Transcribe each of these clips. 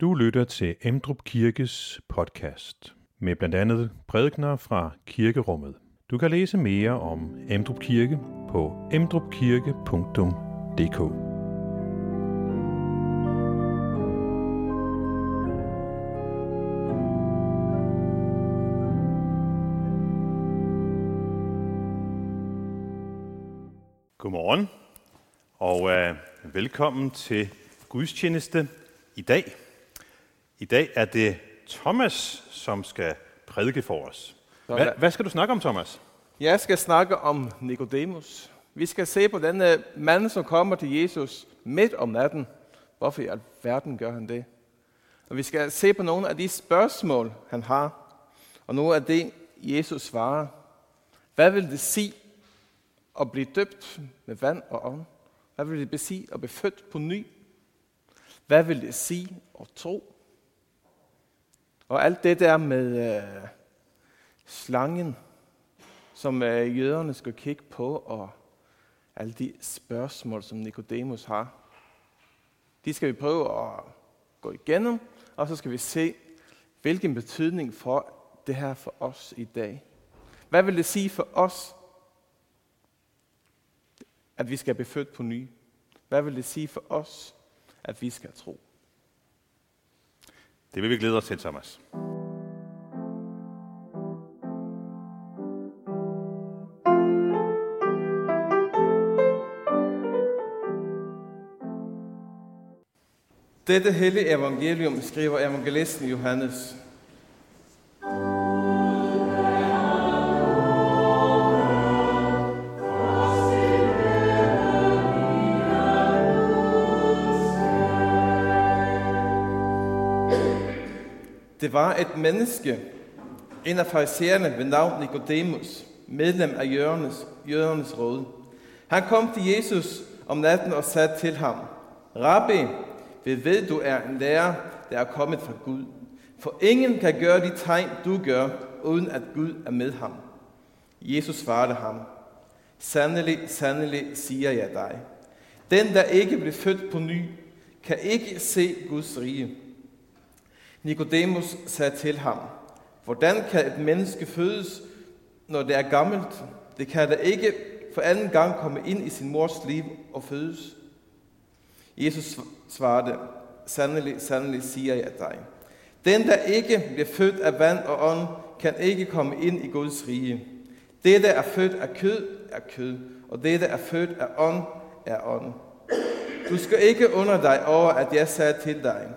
Du lytter til Emdrup Kirkes podcast med blandt andet prædikner fra kirkerummet. Du kan læse mere om Emdrup Kirke på emdrupkirke.dk. Godmorgen og øh, velkommen til gudstjeneste i dag. I dag er det Thomas, som skal prædike for os. Hvad, hvad skal du snakke om, Thomas? Jeg skal snakke om Nikodemus. Vi skal se på denne mand, som kommer til Jesus midt om natten. Hvorfor i alverden gør han det? Og vi skal se på nogle af de spørgsmål, han har, og nogle af det, Jesus svarer. Hvad vil det sige at blive døbt med vand og ånd? Hvad vil det sige at blive født på ny? Hvad vil det sige at tro? Og alt det der med øh, slangen, som øh, jøderne skal kigge på, og alle de spørgsmål, som Nikodemus har, de skal vi prøve at gå igennem, og så skal vi se, hvilken betydning for det her for os i dag. Hvad vil det sige for os, at vi skal blive født på ny? Hvad vil det sige for os, at vi skal tro? Det vil vi glæde os til, Thomas. Dette hellige evangelium skriver evangelisten Johannes. Var et menneske, en af farisæerne ved navn Nicodemus, medlem af jødernes, jødernes råd. Han kom til Jesus om natten og sagde til ham, Rabbi, vi ved, du er en lærer, der er kommet fra Gud. For ingen kan gøre de tegn, du gør, uden at Gud er med ham. Jesus svarede ham, Sandelig, sandelig siger jeg dig. Den, der ikke bliver født på ny, kan ikke se Guds rige. Nikodemus sagde til ham, Hvordan kan et menneske fødes, når det er gammelt? Det kan da ikke for anden gang komme ind i sin mors liv og fødes. Jesus svarede, Sandelig, sandelig siger jeg dig. Den, der ikke bliver født af vand og ånd, kan ikke komme ind i Guds rige. Det, der er født af kød, er kød, og det, der er født af ånd, er ånd. Du skal ikke under dig over, at jeg sagde til dig,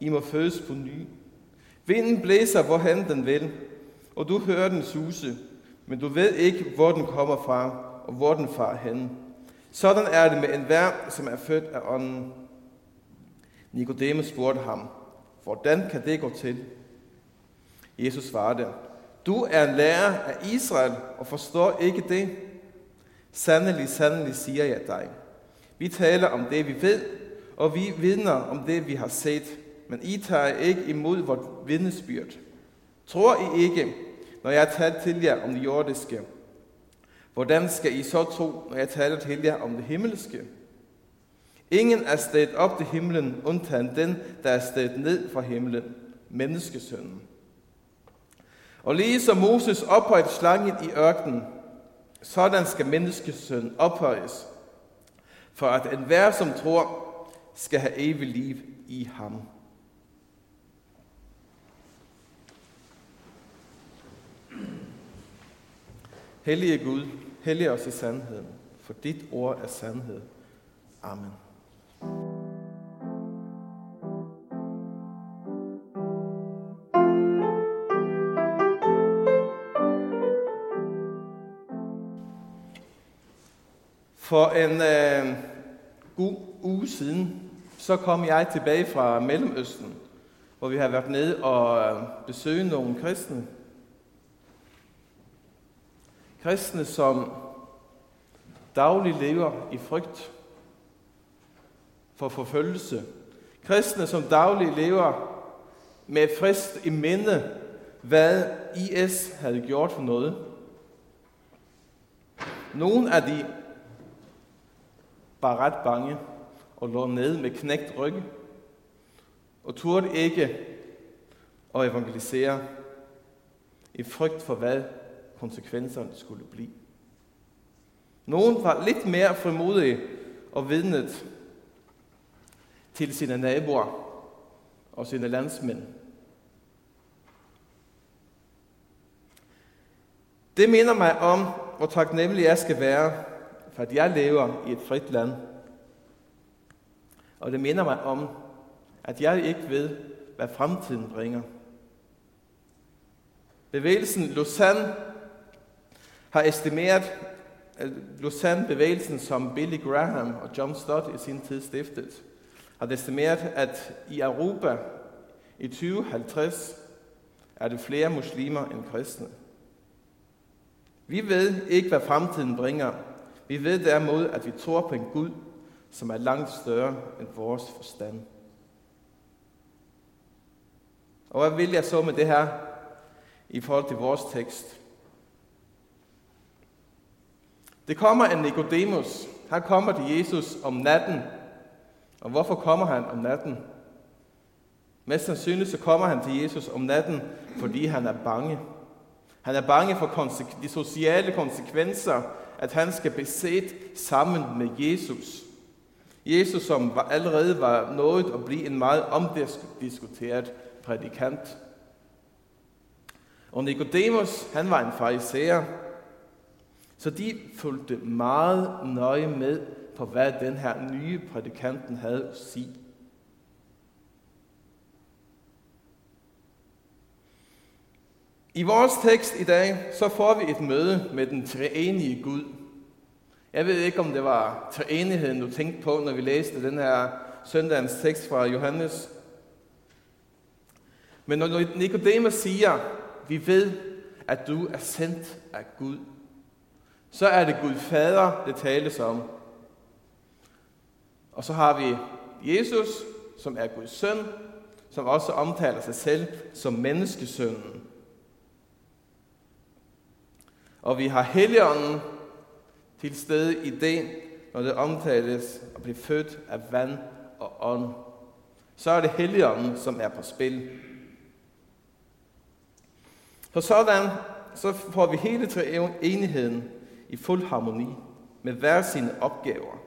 i må fødes på ny. Vinden blæser, hvorhen den vil, og du hører den suse, men du ved ikke, hvor den kommer fra, og hvor den far hen. Sådan er det med enhver, som er født af ånden. Nikodemus spurgte ham, hvordan kan det gå til? Jesus svarede, du er en lærer af Israel og forstår ikke det. Sandelig, sandelig siger jeg dig. Vi taler om det, vi ved, og vi vidner om det, vi har set, men I tager ikke imod vort vidnesbyrd. Tror I ikke, når jeg taler til jer om det jordiske? Hvordan skal I så tro, når jeg taler til jer om det himmelske? Ingen er stedet op til himlen, undtagen den, der er stedet ned fra himlen, menneskesønnen. Og lige som Moses ophøjede slangen i ørkenen, sådan skal menneskesønnen ophøjes, for at enhver, som tror, skal have evig liv i ham. Hellige Gud, hellig os i sandheden, for dit ord er sandhed. Amen. For en øh, god uge siden, så kom jeg tilbage fra Mellemøsten, hvor vi har været nede og øh, besøge nogle kristne. Kristne, som dagligt lever i frygt for forfølgelse. Kristne, som dagligt lever med frist i minde, hvad IS havde gjort for noget. Nogle af de var ret bange og lå ned med knægt rygge. og turde ikke at evangelisere i frygt for, hvad konsekvenserne skulle blive. Nogen var lidt mere frimodige og vidnet til sine naboer og sine landsmænd. Det minder mig om, hvor taknemmelig jeg skal være, for at jeg lever i et frit land. Og det minder mig om, at jeg ikke ved, hvad fremtiden bringer. Bevægelsen Lausanne har estimeret, Lausanne-bevægelsen, som Billy Graham og John Stott i sin tid stiftet, har estimeret, at i Europa i 2050 er det flere muslimer end kristne. Vi ved ikke, hvad fremtiden bringer. Vi ved derimod, at vi tror på en Gud, som er langt større end vores forstand. Og hvad vil jeg så med det her i forhold til vores tekst? Det kommer en Nikodemus. Han kommer til Jesus om natten. Og hvorfor kommer han om natten? Mest sandsynligt så kommer han til Jesus om natten, fordi han er bange. Han er bange for de sociale konsekvenser, at han skal besætte sammen med Jesus. Jesus, som allerede var nået at blive en meget omdiskuteret prædikant. Og Nikodemus, han var en fariserer, så de fulgte meget nøje med på, hvad den her nye prædikanten havde at sige. I vores tekst i dag, så får vi et møde med den treenige Gud. Jeg ved ikke, om det var treenigheden, du tænkte på, når vi læste den her søndagens tekst fra Johannes. Men når Nicodemus siger, vi ved, at du er sendt af Gud, så er det Gud Fader, det tales om. Og så har vi Jesus, som er Guds søn, som også omtaler sig selv som menneskesønnen. Og vi har Helligånden til stede i det, når det omtales at blive født af vand og ånd. Så er det Helligånden, som er på spil. Så sådan, så får vi hele tre enigheden i fuld harmoni med hver sine opgaver.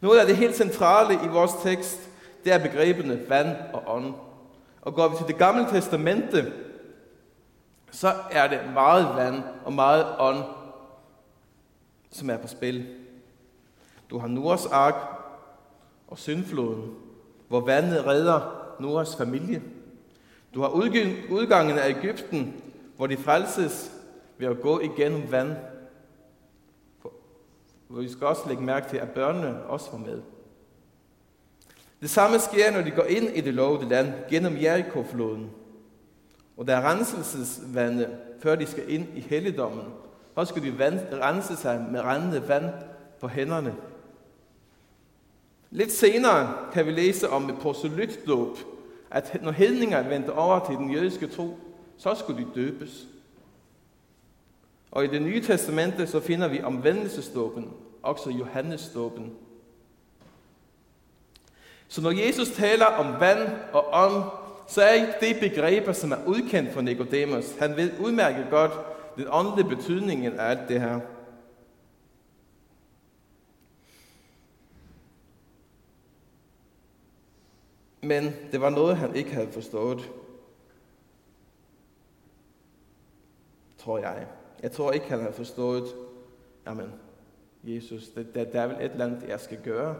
Noget af det helt centrale i vores tekst, det er begrebene vand og ånd. Og går vi til det gamle testamente, så er det meget vand og meget ånd, som er på spil. Du har Noahs ark og syndfloden, hvor vandet redder Noahs familie. Du har udgangen af Ægypten, hvor de frelses ved at gå igennem vand. Hvor vi skal også lægge mærke til, at børnene også var med. Det samme sker, når de går ind i det lovede land gennem Jericho-floden. Og der er renselsesvandet, før de skal ind i helligdommen. Og skal de rense sig med rendende vand på hænderne. Lidt senere kan vi læse om et proselytdåb, at når hedninger vendte over til den jødiske tro, så skulle de døbes. Og i det nye testamente så finder vi omvendelsesdåben, også Johannesdåben. Så når Jesus taler om vand og ånd, så er ikke det begreber, som er udkendt for Nicodemus. Han ved udmærket godt den åndelige betydning af alt det her. Men det var noget, han ikke havde forstået. Tror jeg. Jeg tror ikke, han har forstået, jamen, Jesus, det, det, der er vel et eller andet, jeg skal gøre.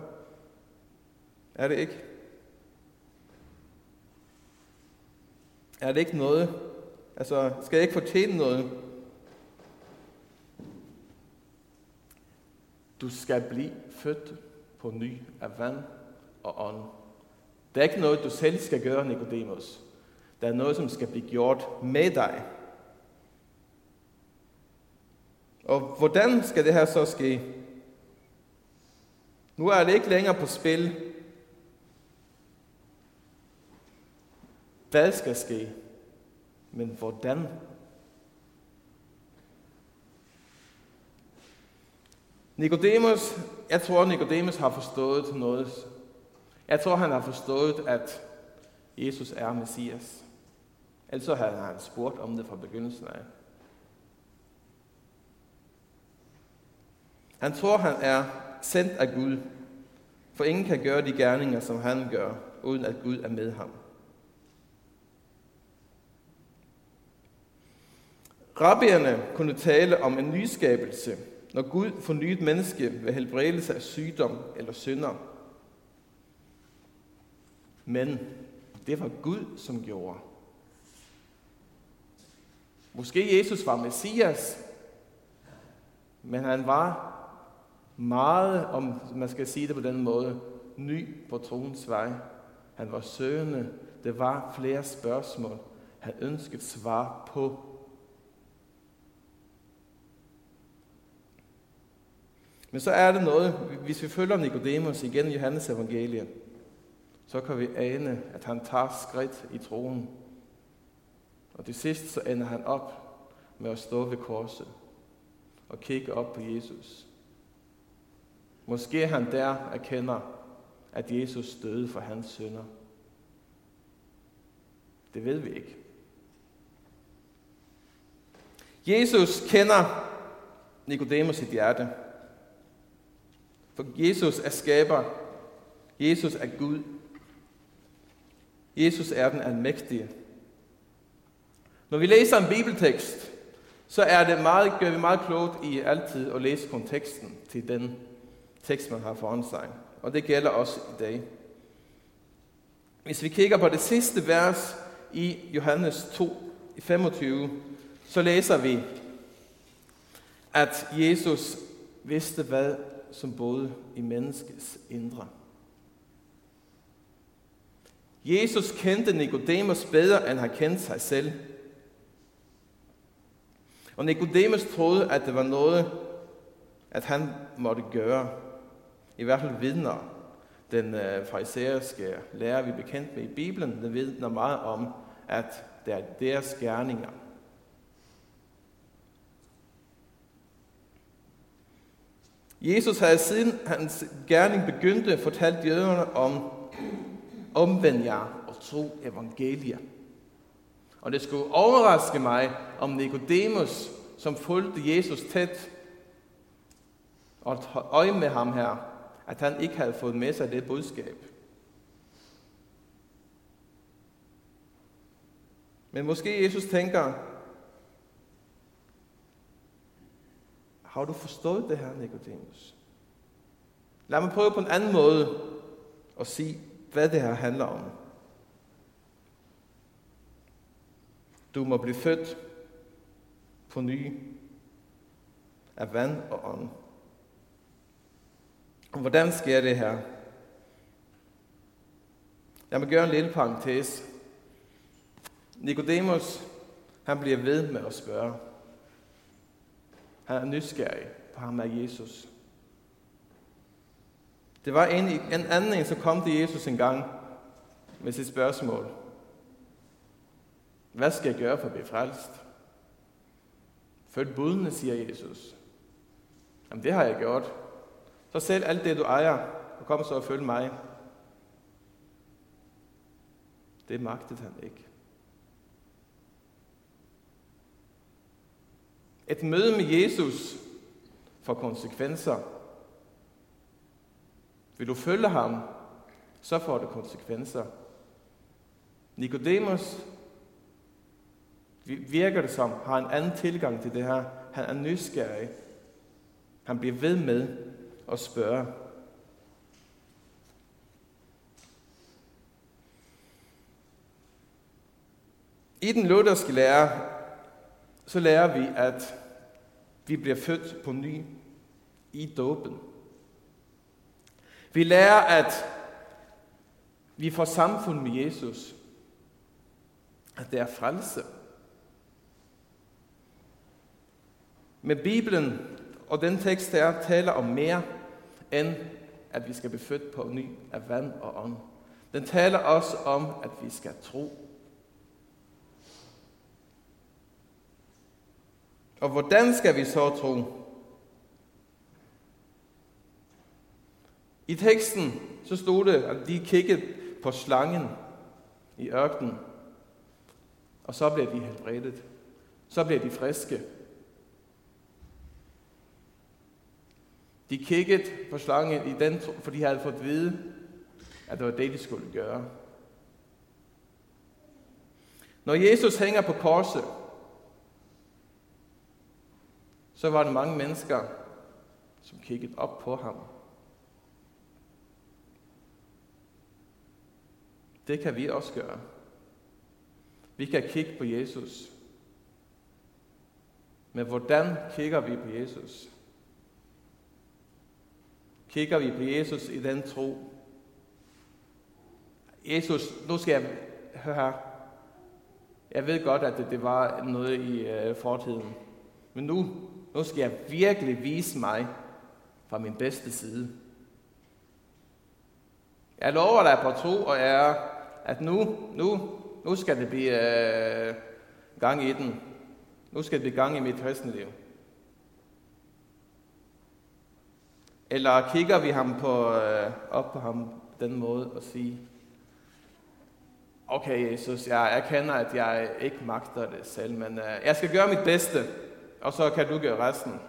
Er det ikke? Er det ikke noget? Altså, skal jeg ikke fortjene noget? Du skal blive født på ny af vand og ånd. Det er ikke noget, du selv skal gøre, Nicodemus. Der er noget, som skal blive gjort med dig. Og hvordan skal det her så ske? Nu er det ikke længere på spil. Hvad skal ske? Men hvordan? Nikodemus, jeg tror, Nikodemus har forstået noget. Jeg tror, han har forstået, at Jesus er Messias. Ellers havde han spurgt om det fra begyndelsen af. Han tror, han er sendt af Gud, for ingen kan gøre de gerninger, som han gør, uden at Gud er med ham. Rabbierne kunne tale om en nyskabelse, når Gud fornyet menneske ved helbredelse af sygdom eller synder. Men det var Gud, som gjorde. Måske Jesus var Messias, men han var meget, om man skal sige det på den måde, ny på troens vej. Han var søgende. Det var flere spørgsmål, han ønskede svar på. Men så er det noget, hvis vi følger Nikodemus igen i Johannes evangelie, så kan vi ane, at han tager skridt i troen. Og til sidst så ender han op med at stå ved korset og kigge op på Jesus. Måske han der erkender, at Jesus døde for hans synder. Det ved vi ikke. Jesus kender Nikodemus sit hjerte. For Jesus er skaber. Jesus er Gud. Jesus er den almægtige. Når vi læser en bibeltekst, så er det meget, gør vi meget klogt i altid at læse konteksten til den tekst, man har foran sig. Og det gælder også i dag. Hvis vi kigger på det sidste vers i Johannes 2, 25, så læser vi, at Jesus vidste, hvad som boede i menneskets indre. Jesus kendte Nikodemus bedre, end han kendte sig selv. Og Nikodemus troede, at det var noget, at han måtte gøre. I hvert fald vidner den øh, farisæiske lærer, vi er bekendt med i Bibelen, den vidner meget om, at det er deres gerninger. Jesus havde siden hans gerning begyndte fortalt jøderne om omvend jer og tro evangeliet. Og det skulle overraske mig, om Nikodemus, som fulgte Jesus tæt, og øje med ham her, at han ikke havde fået med sig det budskab. Men måske Jesus tænker, har du forstået det her, Nikodemus? Lad mig prøve på en anden måde at sige, hvad det her handler om. Du må blive født på ny af vand og ånd. Hvordan sker det her? Jeg vil gøre en lille parentes. Nikodemus, han bliver ved med at spørge. Han er nysgerrig på ham af Jesus. Det var en, en anden, som kom til Jesus en gang med sit spørgsmål. Hvad skal jeg gøre for at blive frelst? Følg budene, siger Jesus. Jamen det har jeg gjort. Så sælg alt det, du ejer, og kom så og følg mig. Det magtede han ikke. Et møde med Jesus får konsekvenser. Vil du følge ham, så får det konsekvenser. Nikodemus virker det som, har en anden tilgang til det her. Han er nysgerrig. Han bliver ved med at spørge. I den lutherske lære, så lærer vi, at vi bliver født på ny i dåben. Vi lærer, at vi får samfund med Jesus. At det er frelse. Med Bibelen og den tekst der taler om mere end at vi skal blive født på ny af vand og ånd. Den taler også om, at vi skal tro. Og hvordan skal vi så tro? I teksten så stod det, at de kiggede på slangen i ørkenen, og så bliver de helbredet. Så bliver de friske. De kiggede på slangen i den, for de havde fået at vide, at det var det, de skulle gøre. Når Jesus hænger på korset, så var der mange mennesker, som kiggede op på ham. Det kan vi også gøre. Vi kan kigge på Jesus. Men hvordan kigger vi på Jesus? Kigger vi på Jesus i den tro? Jesus, nu skal jeg høre her. Jeg ved godt, at det, det var noget i øh, fortiden. Men nu, nu skal jeg virkelig vise mig fra min bedste side. Jeg lover dig på tro og ære, at nu, nu, nu skal det blive øh, gang i den. Nu skal det blive gang i mit kristne liv. Eller kigger vi ham på, øh, op på ham på den måde og siger, okay Jesus, jeg erkender, at jeg ikke magter det selv, men øh, jeg skal gøre mit bedste, og så kan du gøre resten.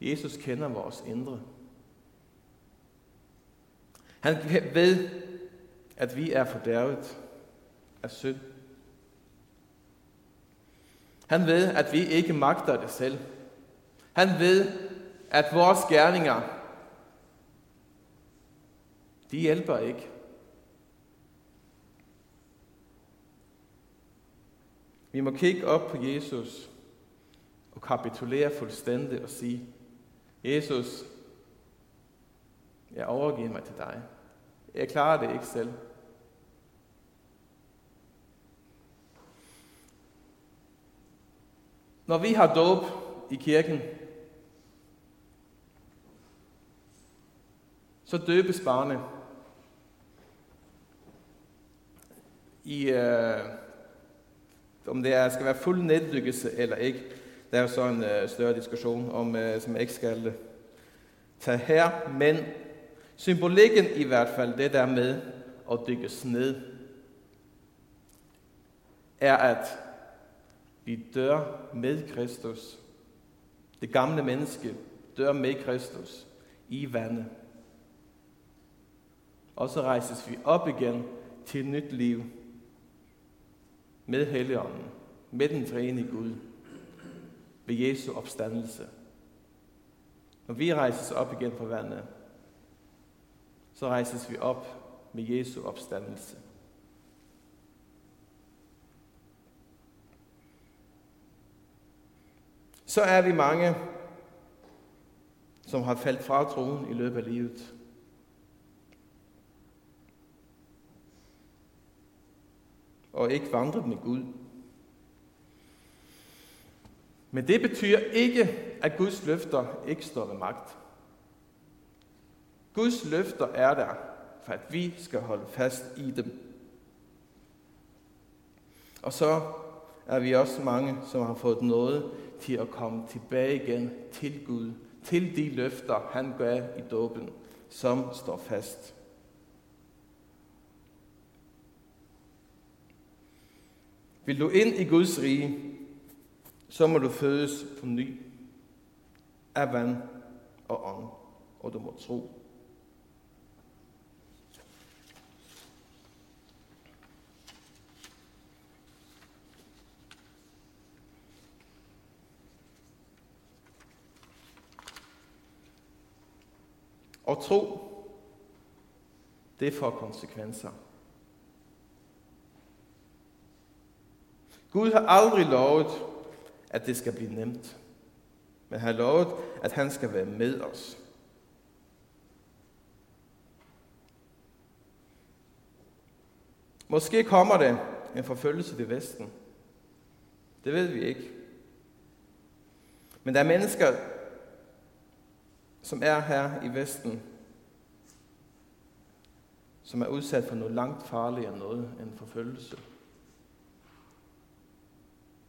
Jesus kender vores indre. Han ved, at vi er fordærvet af synd. Han ved, at vi ikke magter det selv. Han ved, at vores gerninger, de hjælper ikke. Vi må kigge op på Jesus og kapitulere fuldstændig og sige, Jesus, jeg overgiver mig til dig. Jeg klarer det ikke selv. Når vi har dåb i kirken, så døbes barnet i, øh, om det er, skal være fuld neddykkelse eller ikke. Der er jo så en øh, større diskussion, om, øh, som jeg ikke skal øh, tage her. Men symbolikken i hvert fald, det der med at dykkes ned, er at vi dør med Kristus. Det gamle menneske dør med Kristus i vandet. Og så rejses vi op igen til et nyt liv med Helligånden, med den treenige Gud, ved Jesu opstandelse. Når vi rejses op igen fra vandet, så rejses vi op med Jesu opstandelse. Så er vi mange, som har faldt fra troen i løbet af livet. Og ikke vandret med Gud. Men det betyder ikke, at Guds løfter ikke står ved magt. Guds løfter er der, for at vi skal holde fast i dem. Og så er vi også mange, som har fået noget til at komme tilbage igen til Gud, til de løfter, han gav i dåben, som står fast. Vil du ind i Guds rige, så må du fødes på ny af vand og ånd, og du må tro. Og tro, det får konsekvenser. Gud har aldrig lovet, at det skal blive nemt. Men han har lovet, at han skal være med os. Måske kommer det en forfølgelse ved Vesten. Det ved vi ikke. Men der er mennesker, som er her i Vesten, som er udsat for noget langt farligere noget end forfølgelse.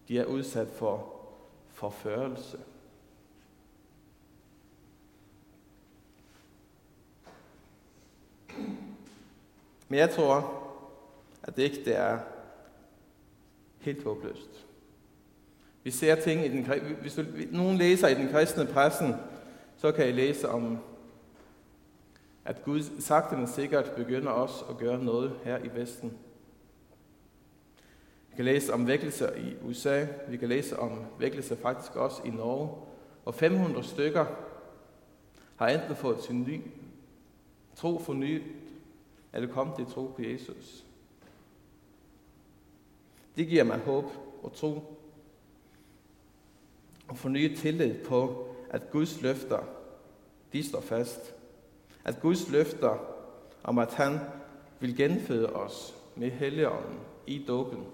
De er udsat for forførelse. Men jeg tror, at det ikke det er helt håbløst. Vi ser ting i den, hvis du, nogen læser i den kristne pressen, så kan I læse om, at Gud sagte men sikkert begynder også at gøre noget her i Vesten. Vi kan læse om vækkelser i USA, vi kan læse om vækkelser faktisk også i Norge, og 500 stykker har enten fået sin ny tro fornyet, eller kommet til tro på Jesus. Det giver mig håb og tro og fornyet tillid på, at Guds løfter, de står fast. At Guds løfter om, at han vil genføde os med Helligånden i dåben,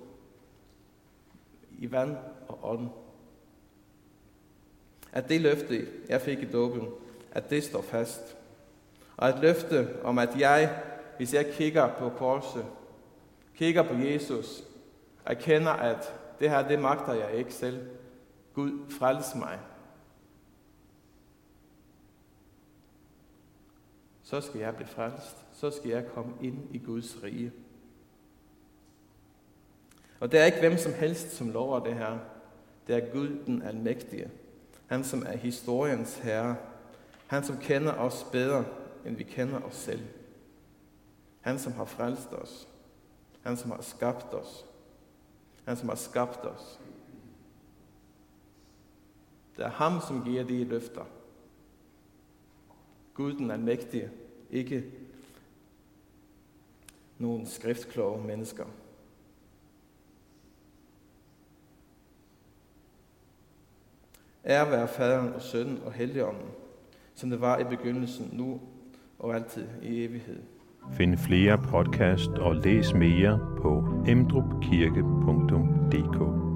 i vand og ånd. At det løfte, jeg fik i dåben, at det står fast. Og at løfte om, at jeg, hvis jeg kigger på korset, kigger på Jesus, erkender, at det her, det magter jeg ikke selv. Gud, frels mig. Så skal jeg blive frelst. Så skal jeg komme ind i Guds rige. Og det er ikke hvem som helst, som lover det her. Det er Gud den almægtige. Han, som er historiens herre. Han, som kender os bedre, end vi kender os selv. Han, som har frelst os. Han, som har skabt os. Han, som har skabt os. Det er ham, som giver de løfter. Gud den almægtige, ikke nogle skriftkloge mennesker. Ære være faderen og sønnen og helligånden, som det var i begyndelsen, nu og altid i evighed. Find flere podcast og læs mere på emdrupkirke.dk